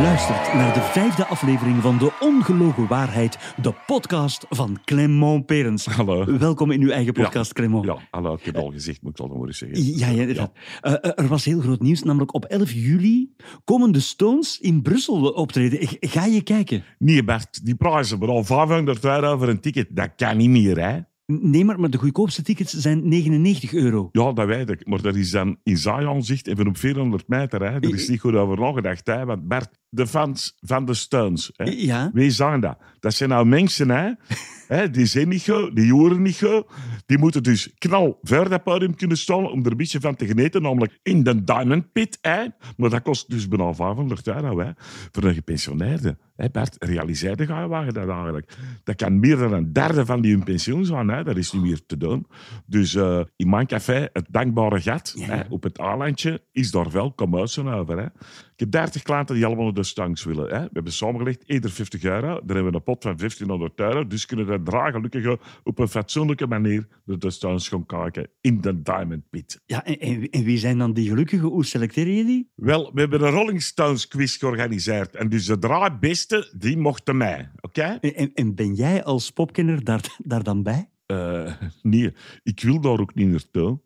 luistert naar de vijfde aflevering van De Ongelogen Waarheid, de podcast van Clement Perens. Hallo. Welkom in uw eigen podcast, Clement. Ja, hallo, ik heb al gezegd, moet ik al nog eens zeggen. Ja, ja, inderdaad. Eh, eh, er was heel groot nieuws, namelijk op 11 juli komen de Stones in Brussel optreden. Ga je kijken? Nee, Bert, die prijzen, maar al 500 euro voor een ticket, dat kan niet meer, hè? Nee, maar, maar de goedkoopste tickets zijn 99 euro. Ja, dat weet ik. Maar dat is dan in Zion-zicht even op 400 meter. Hè. Er is niet goed over nagedacht. Hè. Want Bert, de fans van de Stones, hè. Ja. wie zijn dat? Dat zijn nou mensen, hè. hè die zijn niet goed, die horen niet goed. Die moeten dus knal ver dat podium kunnen staan om er een beetje van te genieten, namelijk in de Diamond Pit. Hè. Maar dat kost dus bijna 500 euro hè. voor een gepensioneerde. Hè, Bert, realiseerde ga je wagen dat eigenlijk? Dat kan meer dan een derde van die hun pensioen zijn. Hè. Dat is niet meer te doen. Dus eh, in mijn café, het dankbare gat Ja. hè, op het eilandje, is daar wel commotie over. Hè. Ik heb 30 klanten die allemaal naar de stangs willen. Hè. We hebben samengelegd, ieder 50 euro. Dan hebben we een pot van 1500 euro. Dus kunnen we daar gelukkig op een fatsoenlijke manier de stangs gaan kijken in de Diamond Pit. Ja, en, en, en wie zijn dan die gelukkigen? Hoe selecteer je die? Wel, we hebben een Rolling Stones quiz georganiseerd. En dus de drie beste, die mochten mij. Oké? En, en, en ben jij als popkenner daar, daar dan bij? Eh, nee, ik wil daar ook niet naartoe.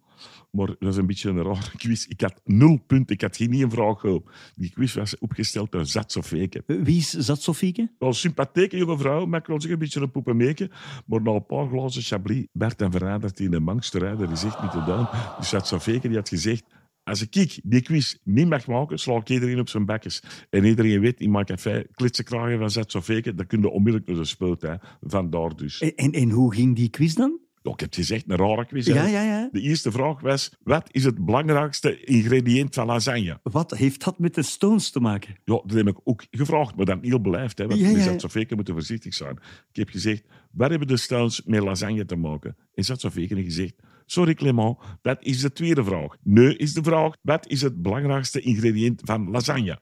Maar dat is een beetje een rare quiz. Ik had nul punten. Ik had geen één vraag gehad. Die quiz was opgesteld door Zat Sofeke. Wie is zat, Sofieke? Wel een sympathieke jonge vrouw, maar ik wil zeggen een beetje een poepenmeeke. Maar na een paar glazen Chablis, Bert en veranderd in een mangster. Dat is echt niet te doen. Dus Zat Sofeke die had gezegd... Als ik die quiz niet mag maken, sla ik iedereen op zijn bekjes. En iedereen weet, in mijn café, klitsen kragen van Zat Sofeke, dan kun je onmiddellijk naar de. Hè. Vandaar dus. En, en, en hoe ging die quiz dan? Ik heb gezegd, een rare quiz. Ja, ja, ja. De eerste vraag was, wat is het belangrijkste ingrediënt van lasagne? Wat heeft dat met de Stones te maken? Ja, dat heb ik ook gevraagd, maar dan heel beleefd. Hè, want Ja, je ja. zat moeten voorzichtig zijn. Ik heb gezegd, wat hebben de Stones met lasagne te maken? En zat Sofeke gezegd, sorry Clement, dat is de tweede vraag. Nee is de vraag, wat is het belangrijkste ingrediënt van lasagne?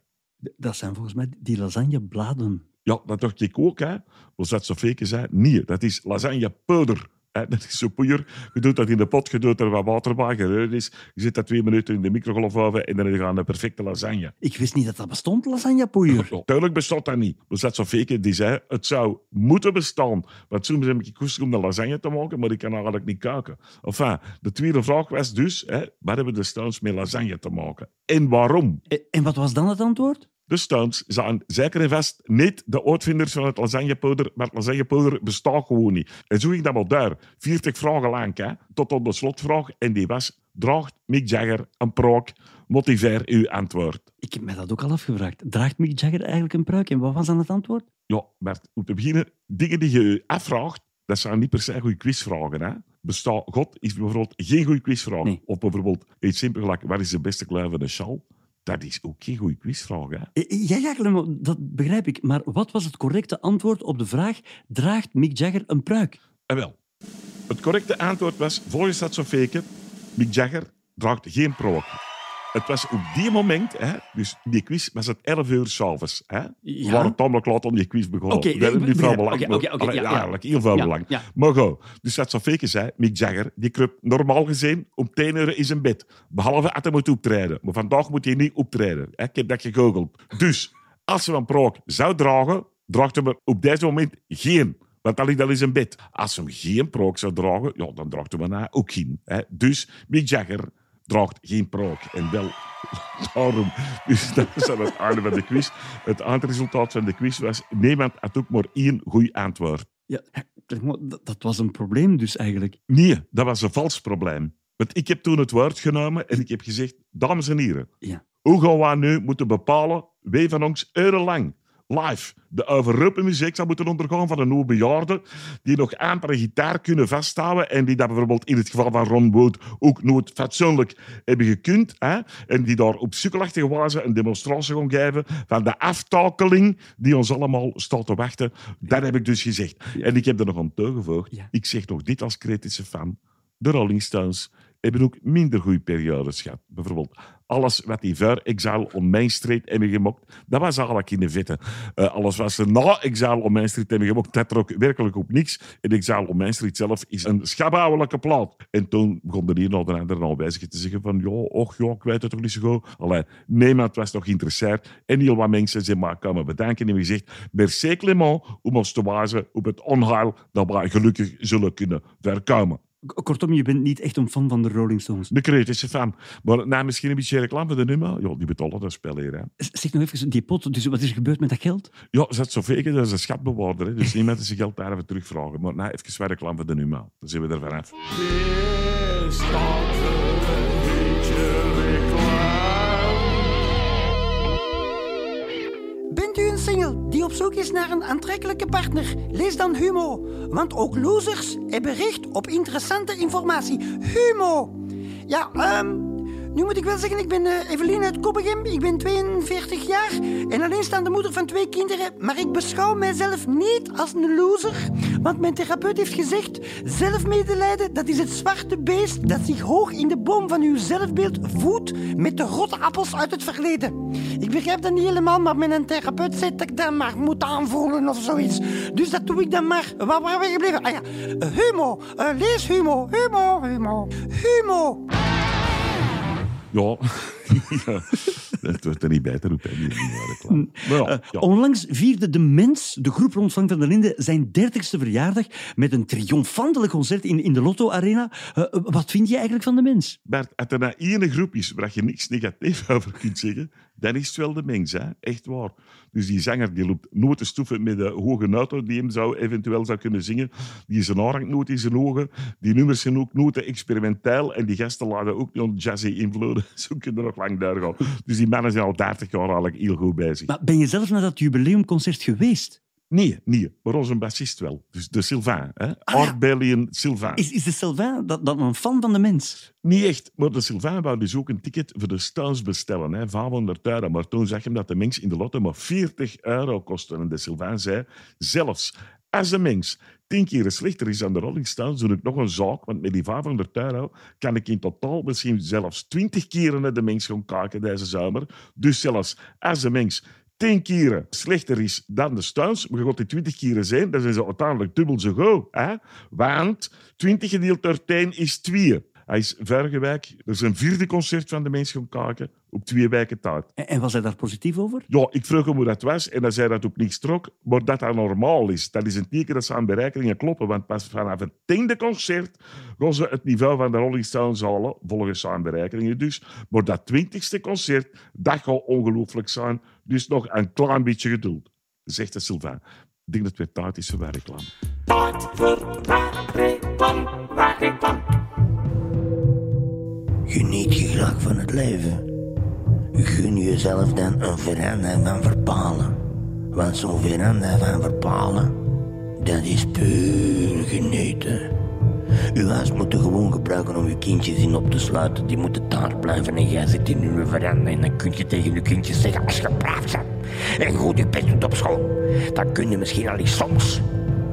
Dat zijn volgens mij die lasagnebladen. Ja, dat dacht ik ook, hè. Maar zat zei, nee, dat is lasagnepoeder. Hè, Dat is zo poeier. Je doet dat in de pot, je doet er wat water bij, gereurd is. Je zet dat twee minuten in de microgolfoven en dan heb je een perfecte lasagne. Ik wist niet dat dat bestond, lasagnepoeier. Ja, Tuurlijk bestaat dat niet. Dus dat Sofeke die zei, het zou moeten bestaan. Want soms heb ik gekozen om de lasagne te maken, maar ik kan eigenlijk niet koken. Enfin, de tweede vraag was dus, hè, wat hebben de Stones met lasagne te maken? En waarom? En wat was dan het antwoord? De Stones zijn zeker en vast niet de uitvinders van het lasagnepoeder, maar het lasagnepoeder bestaat gewoon niet. En zo ging dat wel daar. 40 vragen lang, hè, tot op de slotvraag. En die was, draagt Mick Jagger een prook? Motiveer uw antwoord. Ik heb mij dat ook al afgevraagd. Draagt Mick Jagger eigenlijk een pruik? En wat was dan het antwoord? Ja, Bert, om te beginnen, dingen die je je afvraagt, dat zijn niet per se goede quizvragen. Hè? Bestaat God is bijvoorbeeld geen goede quizvraag. Nee. Of bijvoorbeeld iets simpel gelijk, wat is de beste kleur van de sjaal? Dat is ook geen goede quizvraag. Hè? Eh, Ja, ja, Clement, dat begrijp ik. Maar wat was het correcte antwoord op de vraag: draagt Mick Jagger een pruik? En wel, het correcte antwoord was, volgens dat Sofeke, Mick Jagger draagt geen prook. Het was op die moment, hè, dus die quiz was het 11 uur s'avonds. We Ja. waren tamelijk laat om die quiz begonnen. We hebben ik niet veel begrijp. belang. Oké, maar- ja, eigenlijk heel veel Ja, belang. ja. Maar goed, dus dat Sofeke zei, Mick Jagger, die kruipt normaal gezien om 10 uur in zijn bed. Behalve als hij moet optreden. Maar vandaag moet hij niet optreden. hè. Ik heb dat gegoogeld. Dus, als ze een prook zou dragen, draagt hij er op deze moment geen. Want dan ligt al in zijn bed. Als ze hem geen prook zou dragen, ja, dan draagt hij daarna ook geen. Hè. Dus Mick Jagger draagt geen prook. En wel daarom. Dus dat is dan het einde van de quiz. Het eindresultaat van de quiz was, niemand had ook maar één goed antwoord. Ja, dat, was een probleem dus eigenlijk. Nee, dat was een vals probleem. Want ik heb toen het woord genomen en ik heb gezegd, dames en heren, Ja. hoe gaan we nu moeten bepalen wie van ons urenlang live de overroepen muziek zou moeten ondergaan van een nieuwe bejaarde die nog amper een gitaar kunnen vasthouden en die dat bijvoorbeeld in het geval van Ron Wood ook nooit fatsoenlijk hebben gekund hè? en die daar op sukkelachtige wijze een demonstratie gaan geven van de aftakeling die ons allemaal staat te wachten. Dat heb ik dus gezegd. En ik heb er nog aan toegevoegd. Ja. Ik zeg nog dit als kritische fan. De Rolling Stones hebben ook minder goede periodes gehad. Bijvoorbeeld alles wat die voor Exile on Main Street hebben gemokt, dat was eigenlijk in de vette. Uh, alles wat ze na Exile on Main Street hebben gemokt, dat werkelijk op niks. En Exile on Main Street zelf is een schabouwelijke plaat. En toen begon er hier nog de andere aanwijzigen te zeggen van, ja, och, ja, ik weet het toch niet zo goed. Allee, niemand was toch geïnteresseerd. En heel wat mensen zijn maar komen bedanken en we gezegd, merci Clément om ons te wijzen op het onheil dat wij gelukkig zullen kunnen voorkomen. Kortom, je bent niet echt een fan van de Rolling Stones. De kritische fan. Maar nou, misschien een beetje reclame voor de nummer. Ja, die betalen dat spel hier. Hè. Zeg nog even, die pot, dus wat is er gebeurd met dat geld? Ja, zo zeker, dat is een schatbewaarder. Hè. Dus niemand zijn geld daar even terugvragen. Maar nou, even reclame voor de nummer. Dan zijn we er vanaf. Zoek is naar een aantrekkelijke partner, lees dan Humo. Want ook losers hebben recht op interessante informatie. Humo! Ja, um, nu moet ik wel zeggen, ik ben uh, Evelien uit Koppegem. Ik ben 42 jaar en alleenstaande moeder van twee kinderen. Maar ik beschouw mijzelf niet als een loser. Want mijn therapeut heeft gezegd, zelfmedelijden, dat is het zwarte beest dat zich hoog in de boom van uw zelfbeeld voedt met de rotte appels uit het verleden. Ik begrijp dat niet helemaal, maar mijn therapeut zei dat ik dat maar moet aanvoelen of zoiets. Dus dat doe ik dan maar. Waar waren we gebleven? Ah ja, uh, humo. Uh, lees humo. Humo, humo. Humo. Ja, dat wordt er niet bij te roepen. Ja, uh, onlangs vierde De Mens, de groep rond Frank van der Linden, zijn dertigste verjaardag met een triomfantelijk concert in, in de Lotto Arena. Uh, wat vind je eigenlijk van De Mens? Bert, als er nou één groep is waar je niks negatief over kunt zeggen, dan is het wel De Mens. Hè? Echt waar. Dus die zanger die loopt nooit stoeven met de hoge auto die hem zou, eventueel zou kunnen zingen. Die zijn haar nooit in zijn ogen. Die nummers zijn ook te experimenteel. En die gasten laden ook niet jazzy invloeden. Zo kunnen er nog lang doorgaan. Dus die mannen zijn al 30 jaar eigenlijk heel goed bezig. Maar ben je zelf naar dat jubileumconcert geweest? Nee, nee, maar onze bassist wel. Dus de Sylvain, hè? Ah, Sylvain. Is, is de Sylvain dat, dat een fan van de mens? Niet echt, maar de Sylvain wou dus ook een ticket voor de Stones bestellen, hè? 500 euro. Maar toen zag hij dat de mens in de lotte maar 40 euro kostte. En de Sylvain zei, zelfs als de mens tien keer slechter is dan de Rolling Stones, doe ik nog een zaak, want met die 500 euro kan ik in totaal misschien zelfs 20 keer naar de mens gaan kijken deze zomer. Dus zelfs als de mens tien keren slechter is dan de Stones, maar je gaat die twintig keren zijn, dan zijn ze uiteindelijk dubbel zo goed. Hè? Want 20 gedeeld door 10 is 2. Hij is vorige week, er is een vierde concert van de mensen gaan kijken op twee weken tijd. En was hij daar positief over? Ja, ik vroeg hem hoe dat was en hij zei dat op niks trok, maar dat dat normaal is. Dat is een teken dat ze aan berekeningen kloppen, want pas vanaf het tiende concert gaan ze het niveau van de Rolling Stones halen, volgens zijn berekeningen dus. Maar dat twintigste concert, dat gaat ongelooflijk zijn, dus nog een klein beetje geduld, zegt de Sylvain. Ik denk dat het weer tijd is voor reclame. Tijd voor reclame, Geniet je graag van het leven. Gun jezelf dan een veranda van verpalen. Want zo'n veranda van verpalen, dat is puur genieten. Uw huis moet je gewoon gebruiken om je kindjes in op te sluiten. Die moeten daar blijven en jij zit in uw veranda. En dan kun je tegen je kindjes zeggen als je braaf bent en goed je best doet op school. Dan kun je misschien al eens soms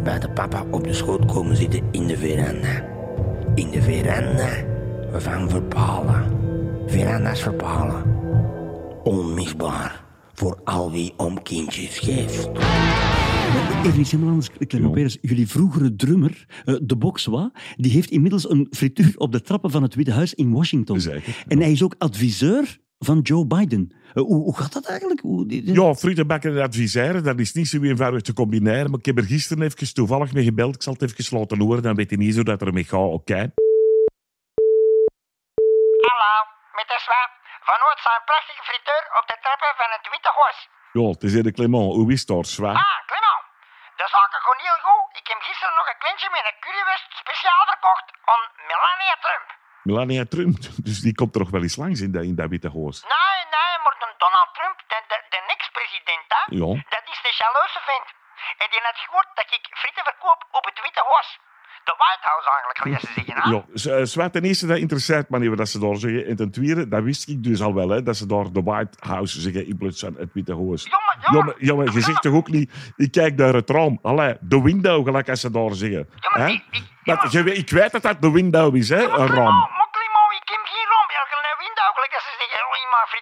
bij de papa op de schoot komen zitten in de veranda. In de veranda van Verpalen. Veranda's Verpalen. Onmisbaar voor al wie om kindjes geeft. Even Simmelans, jullie vroegere drummer, uh, de Boxwa, die heeft inmiddels een frituur op de trappen van het Witte Huis in Washington. En hij is ook adviseur van Joe Biden. Uh, hoe, hoe, gaat dat eigenlijk? Hoe, die, Ja, frietenbakken en adviseren, dat is niet zo eenvoudig te combineren. Maar ik heb er gisteren even toevallig mee gebeld. Ik zal het even laten horen, dan weet je niet zo dat er mee gaat. Oké. Okay. met de zwaar. Vanuit zijn prachtige friteur op de trappen van het Witte Huis. Ja, het is de Clement. Hoe is het zwaar? Ah, Clement. De zaken gewoon heel goed. Ik heb gisteren nog een klintje met een currywurst speciaal verkocht aan Melania Trump. Melania Trump? Dus die komt er nog wel eens langs in dat, in dat Witte Huis? Nee, nee, maar de Donald Trump, de, de, de ex-president, ja. dat is de jalouse vent. En die had gehoord dat ik frieten verkoop op het Witte Huis de White House eigenlijk, je zeggen. Hè? Ja, zwart ten eerste, dat interesseert me niet dat ze daar zeggen. En ten tweede, dat wist ik dus al wel, hè, dat ze daar de White House zeggen in plaats van het Witte Huis. Jongen, jongen, je zegt toch ook niet, ik kijk naar het raam. Allee, de window, gelijk als ze daar zeggen. Ja, maar, ik weet dat dat de window is, hè, een raam.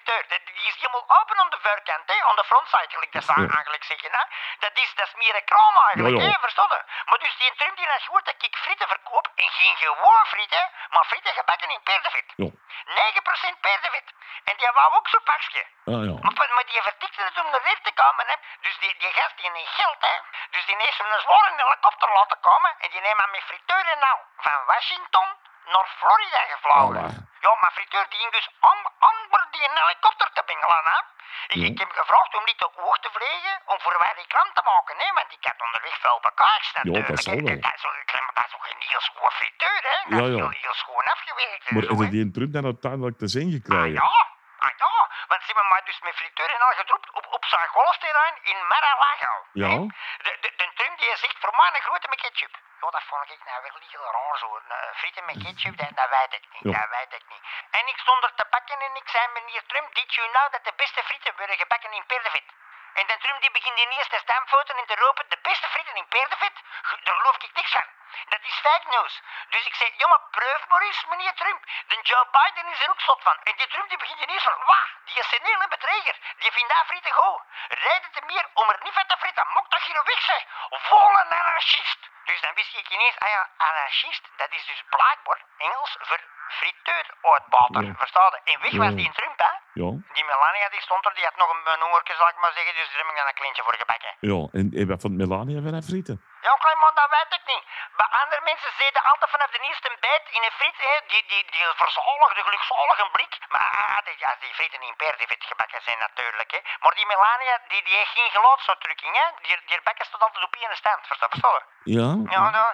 Friteur. Die is helemaal open aan de voorkant, hè, aan de frontside, gelijk dat ze eigenlijk zeggen. Hè. Dat, is, dat is meer een kraam eigenlijk, ja, hè, Maar dus die Trump die had gehoord dat ik frieten verkoop, en geen gewoon frieten, maar frieten gebakken in peerdevet. Ja. 9% peerdevet. En die wou ook zo'n pakje. Ah, ja. maar, maar die vertikte het om naar te komen, hè. Dus die, die gast die heeft geld, hè. Dus die heeft zo'n zware helikopter laten komen, en die neemt aan mijn friteur en nou van Washington naar Florida gevlogen. ja, maar friteur die ging dus amper die een helikopter te bingelen, hè. Ik, ik, heb gevraagd om niet te hoog te vliegen, om voor mij die krant te maken, hè, want ik heb onderweg veel bekaars natuurlijk. Ja, dat zal wel. Dat is, dat is ook een heel schoon friteur, hè. Dat ja, ja. Heel, heel schoon afgewerkt. Maar is die een Trump dan uiteindelijk te zien gekregen? Ah, ja. Ah, ja, want ze hebben mij dus met frituur en al gedropt op, op zijn golfterrein in Mar-a-Lago. Ja. De, de, de Trump die zegt voor mij een grote met ketchup. Ja, dat vond ik nou wel heel raar zo. Frieten met ketchup, dat, dat weet ik niet. Dat weet ik niet. En ik stond er te bakken en ik zei, meneer Trump, dit you nou dat de beste frieten worden gebakken in peerdevet? En dan Trump die begint in eerste stamfoten in te roepen, de beste frieten in peerdevet? Daar geloof ik niks van. Dat is fake news. Dus ik zei, ja maar proef maar eens, meneer Trump. De Joe Biden is er ook slot van. En die Trump die begint ineens van, wah, die is een hele bedreiger. Die vindt dat frieten goed. Rijden te meer om er niet van te fritten. Mok toch hier weg, zeg. Volle anarchist. Dus dan wist ik ineens, ah ja, anarchist, dat is dus blijkbaar Engels voor friteur uitbater. Ja. Versta je? En weg was die Trump, hè? Ja. Die Melania die stond er, die had nog een, een hongerke, zal ik maar zeggen, dus daar heb ik dan een kleintje voor gebakken. Ja, en, en wat vond Melania van haar frieten? Ja, man, dat weet ik niet. Bij andere mensen zeiden altijd vanaf de eerste bijt in een friet, hè, die, die, die verzalige, gelukzalige blik. Maar ah, die, ja, die frieten in peerdevet gebakken zijn natuurlijk. Hè. Maar die Melania, die, die heeft geen geluidsuitdrukking. Hè. Die, die bakken staat altijd op één stand, versta je? Ja. Ja, nou,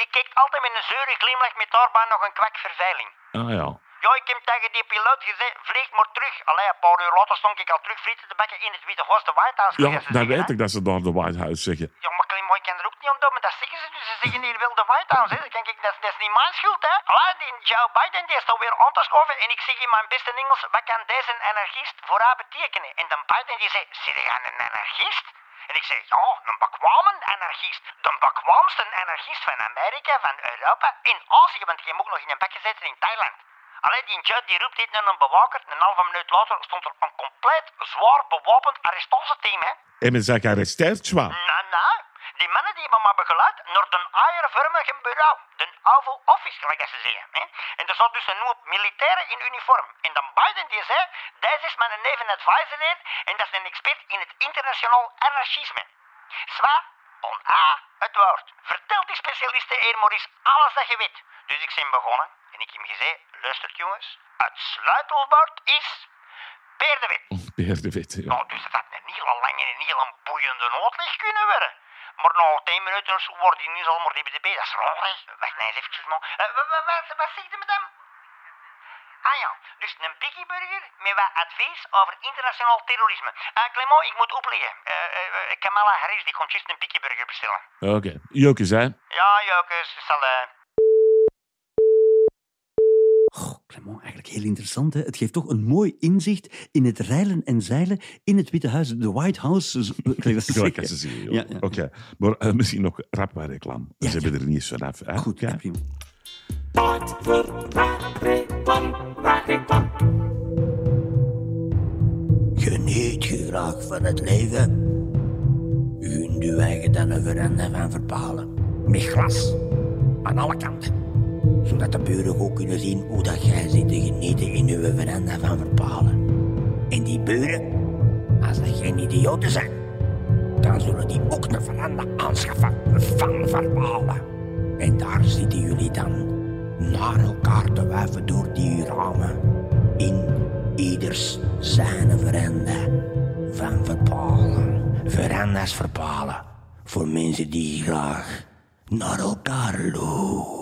die kijkt altijd met een zeure glimlach met daarbij nog een kwak verveiling. Ah ja. Ja, ik heb tegen die piloot gezegd, vlieg maar terug. Allee, een paar uur later stond ik al terug frieten te bakken in het Witte Huis, de White House. Ja, dat weet ik dat ze daar de White House zeggen. Ja, maar klein mooi kan ook niet om doen, maar dat zeggen ze dus. Ze zeggen hier wel de White House, hè. Dan denk ik, dat, dat is niet mijn schuld, hè. Allee, die Joe Biden die is alweer aan te schoven en ik zeg in mijn beste Engels, wat kan deze anarchist voor haar betekenen? En dan Biden die zei, zit je een anarchist? En ik zeg, ja, een bekwame anarchist. De bekwaamste anarchist van Amerika, van Europa en Azië, want heb ook nog in een bakje zitten in Thailand. Alleen die Judd die roept dit naar een bewaker. Een halve minuut later stond er een compleet zwaar bewapend arrestatieteam. Hè. En men zegt gearresteerd, zwaar? Nou, nou. Die mannen die hebben me begeleid naar de eiervormige bureau. De Oval Office, gelijk ze zeggen. Hè. En er zat dus een hoop militairen in uniform. En dan Biden die zei, deze is mijn neven advisor en dat is een expert in het internationaal anarchisme. Zwa, on A, het woord. Vertel die specialisten hier Maurice alles dat je weet. Dus ik ben begonnen en ik heb gezegd, luistert jongens, het sleutelwoord is peerdewit. Peerdewit, ja. Nou, dus dat had een heel lange en heel boeiende noodleg kunnen worden. Maar na 10 minuten wordt die nu al maar die. Dat is raar, hè. Wacht eens eventjes, man. Wat, wat, zegt u met hem? Ah ja, dus een Burger met wat advies over internationaal terrorisme. Uh, Clement, ik moet opleggen. Uh, uh, Kamala Harris die komt juist een Burger bestellen. Oké, okay. Jokes, hè? Ja, Jokes. Zal, Clement, eigenlijk heel interessant. Hè? Het geeft toch een mooi inzicht in het reilen en zeilen in het Witte Huis. De White House. Dat ja, ja, Oké, maar uh, misschien nog rap bij reclame. Ze hebben er niet eens vanaf. Hè? Goed, ja. prima. Geniet je graag van het leven? Gun je eigen dan een veranda van verpalen. Met glas. Aan alle kanten zodat de buren ook kunnen zien hoe dat jij zit te genieten in uw veranda van verpalen. En die buren, als dat geen idioten zijn, dan zullen die ook een veranda aanschaffen van verpalen. En daar zitten jullie dan naar elkaar te wuiven door die ramen in ieders zijn veranda van verpalen. Veranda's verpalen voor mensen die graag naar elkaar lopen.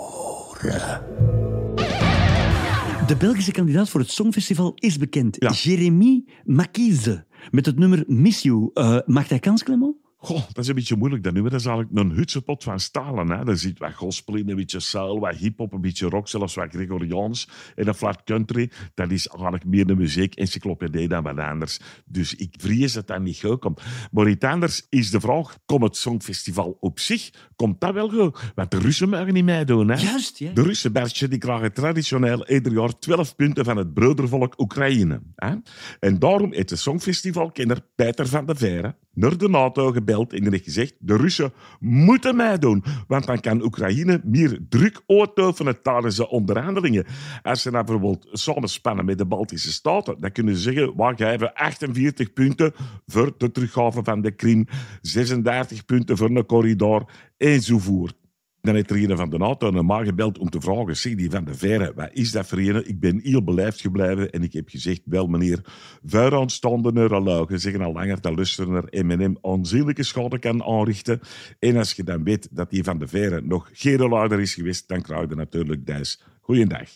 De Belgische kandidaat voor het Songfestival is bekend. Ja. Jeremy Makize. Met het nummer Miss You. Uh, maakt hij kans, Clement? Goh, dat is een beetje moeilijk dat nu. Dat is eigenlijk een hutsepot van stalen. Hè. Daar zit wat gospel in, een beetje soul, wat hip-hop, een beetje rock, zelfs wat Gregoriaans. En dat flat country, dat is eigenlijk meer de muziek, encyclopedie dan wat anders. Dus ik vrees dat dat niet goed komt. Maar iets anders is de vraag, komt het Songfestival op zich, komt dat wel goed? Want de Russen mogen niet meedoen. Hè. Juist, ja. De Russen, Bertje, die krijgen traditioneel ieder jaar 12 punten van het broedervolk Oekraïne. Hè. En daarom heeft de Songfestivalkenner Peter van de Veire naar de NATO gebeld en heeft gezegd de Russen moeten meedoen, want dan kan Oekraïne meer druk uitoefenen tijdens de onderhandelingen. Als ze nou bijvoorbeeld samenspannen met de Baltische Staten, dan kunnen ze zeggen, we geven 48 punten voor de teruggave van de Krim, 36 punten voor een corridor enzovoort. Dan heeft er een van de auto naar mij gebeld om te vragen, zeg die van de Verre, wat is dat voor een? Ik ben heel beleefd gebleven en ik heb gezegd, wel meneer, vuur aanstaande neurologen zeggen al langer dat luisteren naar M&M aanzienlijke schade kan aanrichten. En als je dan weet dat die van de Verre nog geen leider is geweest, dan krijg je natuurlijk deze. Goeiedag.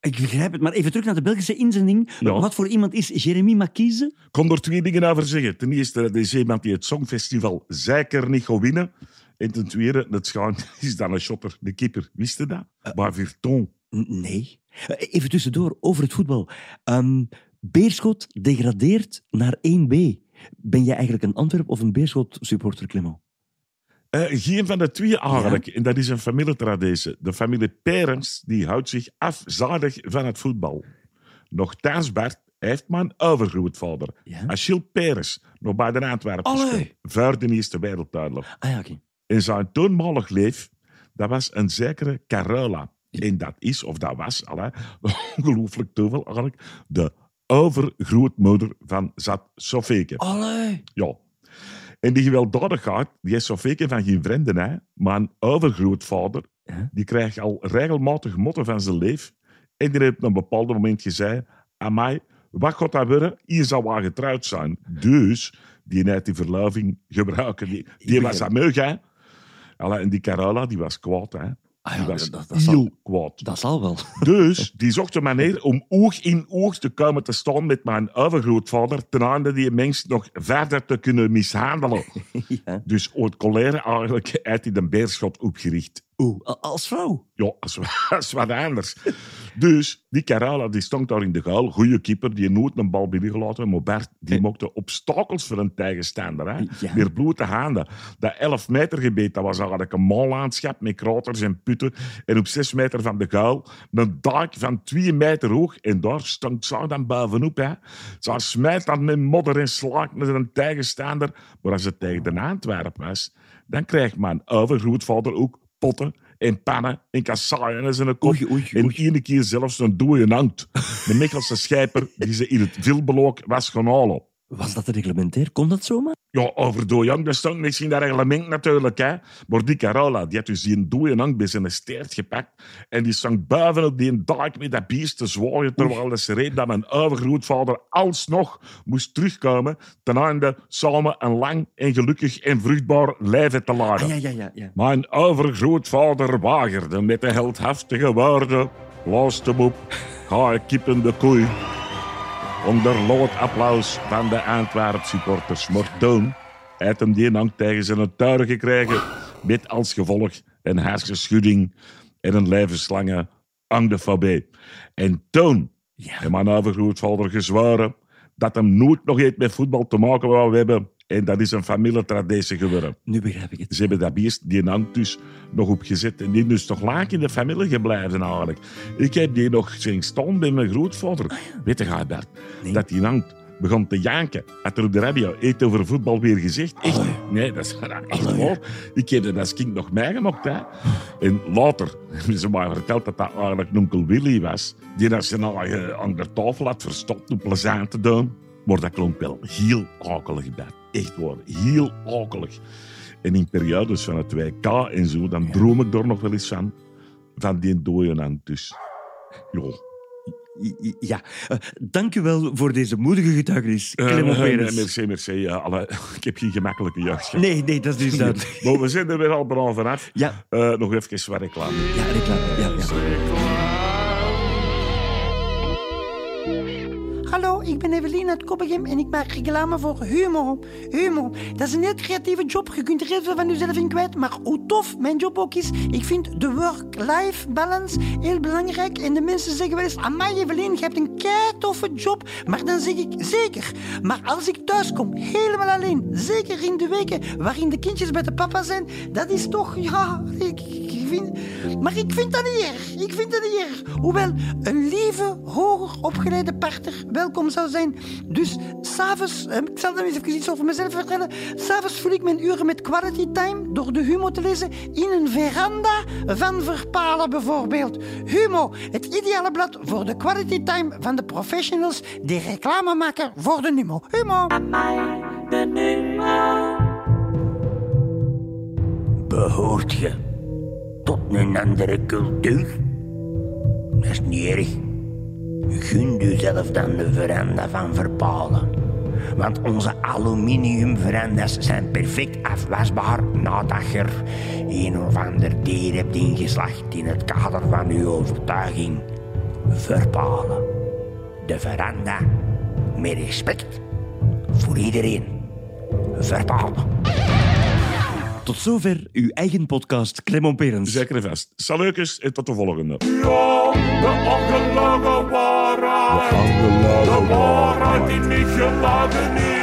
Ik begrijp het, maar even terug naar de Belgische inzending. Wat voor iemand is Jeremy Marquise? Ik kon er twee dingen over zeggen. Ten eerste, dat is iemand die het Songfestival zeker niet gaat winnen. En ten tweede, het schaam is dan een shotter, de keeper. Wist je dat? Uh, maar Virton. Nee. Even tussendoor, over het voetbal. Um, Beerschot degradeert naar 1B. Ben jij eigenlijk een Antwerp- of een Beerschot-supporter, Clement? Uh, geen van de twee eigenlijk. En dat is een familietraditie. De familie Perens die houdt zich afzadig van het voetbal. Nochtans, Bart, heeft mijn overgrootvader, ja? Achille Peres, nog bij de Antwerpen gespeeld. De Eerste Wereldoorlog. Ah, ja, okay. In zijn toenmalig leef, dat was een zekere Carola. En dat is, of dat was, ongelooflijk toeval eigenlijk, de overgrootmoeder van Zat Sofeke. Allee. Ja. En die gewelddadigheid, die is Sofeke van geen vrienden, hè, maar een overgrootvader, die krijgt al regelmatig motten van zijn leef. En die heeft op een bepaald moment gezegd, aan mij, wat gaat dat worden? Hier zal wel getrouwd zijn. Dus, die net die verloving gebruiken. Die, die was aan meug, hè. Alla, en die Carola, die was kwaad, hè. Ah, ja, die was dat, dat, heel kwaad. Dat zal wel. Dus die zocht een manier om oog in oog te komen te staan met mijn overgrootvader, ten einde die mens nog verder te kunnen mishandelen. ja. Dus ooit colère eigenlijk uit hij de beerschot opgericht. Oeh, als vrouw? Ja, als, als wat anders. dus die Carola die stond daar in de guil. Goeie keeper, die nooit een bal binnengelaten. Maar Bert, die maakte obstakels voor een tegenstander. Hè. Ja. Meer bloed te handen. Dat 11 meter gebied, dat was eigenlijk een mallandschap met kraters en putten. En op 6 meter van de guil een dak van 2 meter hoog. En daar stond ze dan bovenop. Hè. Ze smijt dan met modder en slaak naar een tegenstander. Maar als het tegen de Antwerp was, dan krijgt mijn overgrootvader ook potten en pannen en kassaaien en zijn kop. Oei, oei, En één keer zelfs een dode hangt. De Mechelse schijper die ze in het vilbelook was gaan halen. Was dat reglementair? Kon dat zomaar? Ja, over dode hang, dat stond niks in dat reglement natuurlijk. Hè. Maar die Carola, die had dus die dode hang bij zijn steert gepakt. En die stond boven op die dak met dat beest te zwaaien. Terwijl ze reed dat mijn overgrootvader alsnog moest terugkomen. Ten einde samen een lang en gelukkig en vruchtbaar leven te laden. Ah, ja, ja, ja. Mijn overgrootvader wagerde met de heldhaftige woorden. Laat hem op, ga ik kippen de koei. Onder lood applaus van de Antwerp supporters. Maar toen heeft hem die hang tegen zijn tuin gekregen. Met als gevolg een hersenschudding en een levenslange angdefobie. En toen Ja. mijn overgrootvader gezworen dat hem nooit nog iets met voetbal te maken wou hebben. En dat is een familietraditie geworden. Nu begrijp ik het. Ze hebben dat beest, die hangt dus nog opgezet. En die is dus toch lang in de familie gebleven eigenlijk. Ik heb die nog zien staan bij mijn grootvader. Weet je, Bert, Nee. dat die hangt begon te janken. Had er op de radio iets over voetbal weer gezegd. Echt? Nee, dat is echt waar. Ik heb dat als kind nog meegemaakt. Hè. En later hebben ze mij verteld dat dat eigenlijk een onkel Willy was. Die nou eh, aan de tafel had verstopt om plezant te doen. Maar dat klonk wel heel akelig bij. Echt waar, heel akelig. En in periodes van het WK en zo, dan droom ik er nog wel eens van. Van die dode hand dus. I- Ja, Eh, dank u wel voor deze moedige getuigenis, Clement Eh, Perez. merci, merci. Ja, alle, ik heb geen gemakkelijke jeugd gehad. Nee, nee, dat is dus duidelijk. Maar we zijn er weer al braaf vanaf. Ja, Eh, nog even wat reclame. ja, reclame. Ja, ja. Hallo, ik ben Evelien uit Koppegem en ik maak reclame voor Humo. Humo, dat is een heel creatieve job. Je kunt er heel veel van jezelf in kwijt. Maar hoe tof mijn job ook is, ik vind de work-life balance heel belangrijk. En de mensen zeggen wel eens, amai Evelien, je hebt een kei toffe job. Maar dan zeg ik, zeker. Maar als ik thuis kom, helemaal alleen, zeker in de weken waarin de kindjes bij de papa zijn, dat is toch, ja, ik, ik vind... Maar ik vind dat niet erg. Ik vind dat niet erg. Hoewel een lieve, hoger opgeleide partner welkom zou zijn. Dus s'avonds, eh, ik zal dan eens even iets over mezelf vertellen. S'avonds vul ik mijn uren met quality time door de Humo te lezen in een veranda van Verpalen bijvoorbeeld. Humo, het ideale blad voor de quality time van de professionals die reclame maken voor de Humo. Humo. De Humo. Behoort je een andere cultuur? Dat is niet erg. Gun jezelf dan de veranda van Verpalen. Want onze aluminiumverandas zijn perfect afwasbaar nadat je er een of ander dier hebt ingeslacht in het kader van uw overtuiging. Verpalen. De veranda met respect voor iedereen. Verpalen. Tot zover uw eigen podcast Clement Perens. Zeker en vast. Salukes en tot de volgende. Ja, de afgelogen waarheid. De afgelogen waarheid die niet geladen is.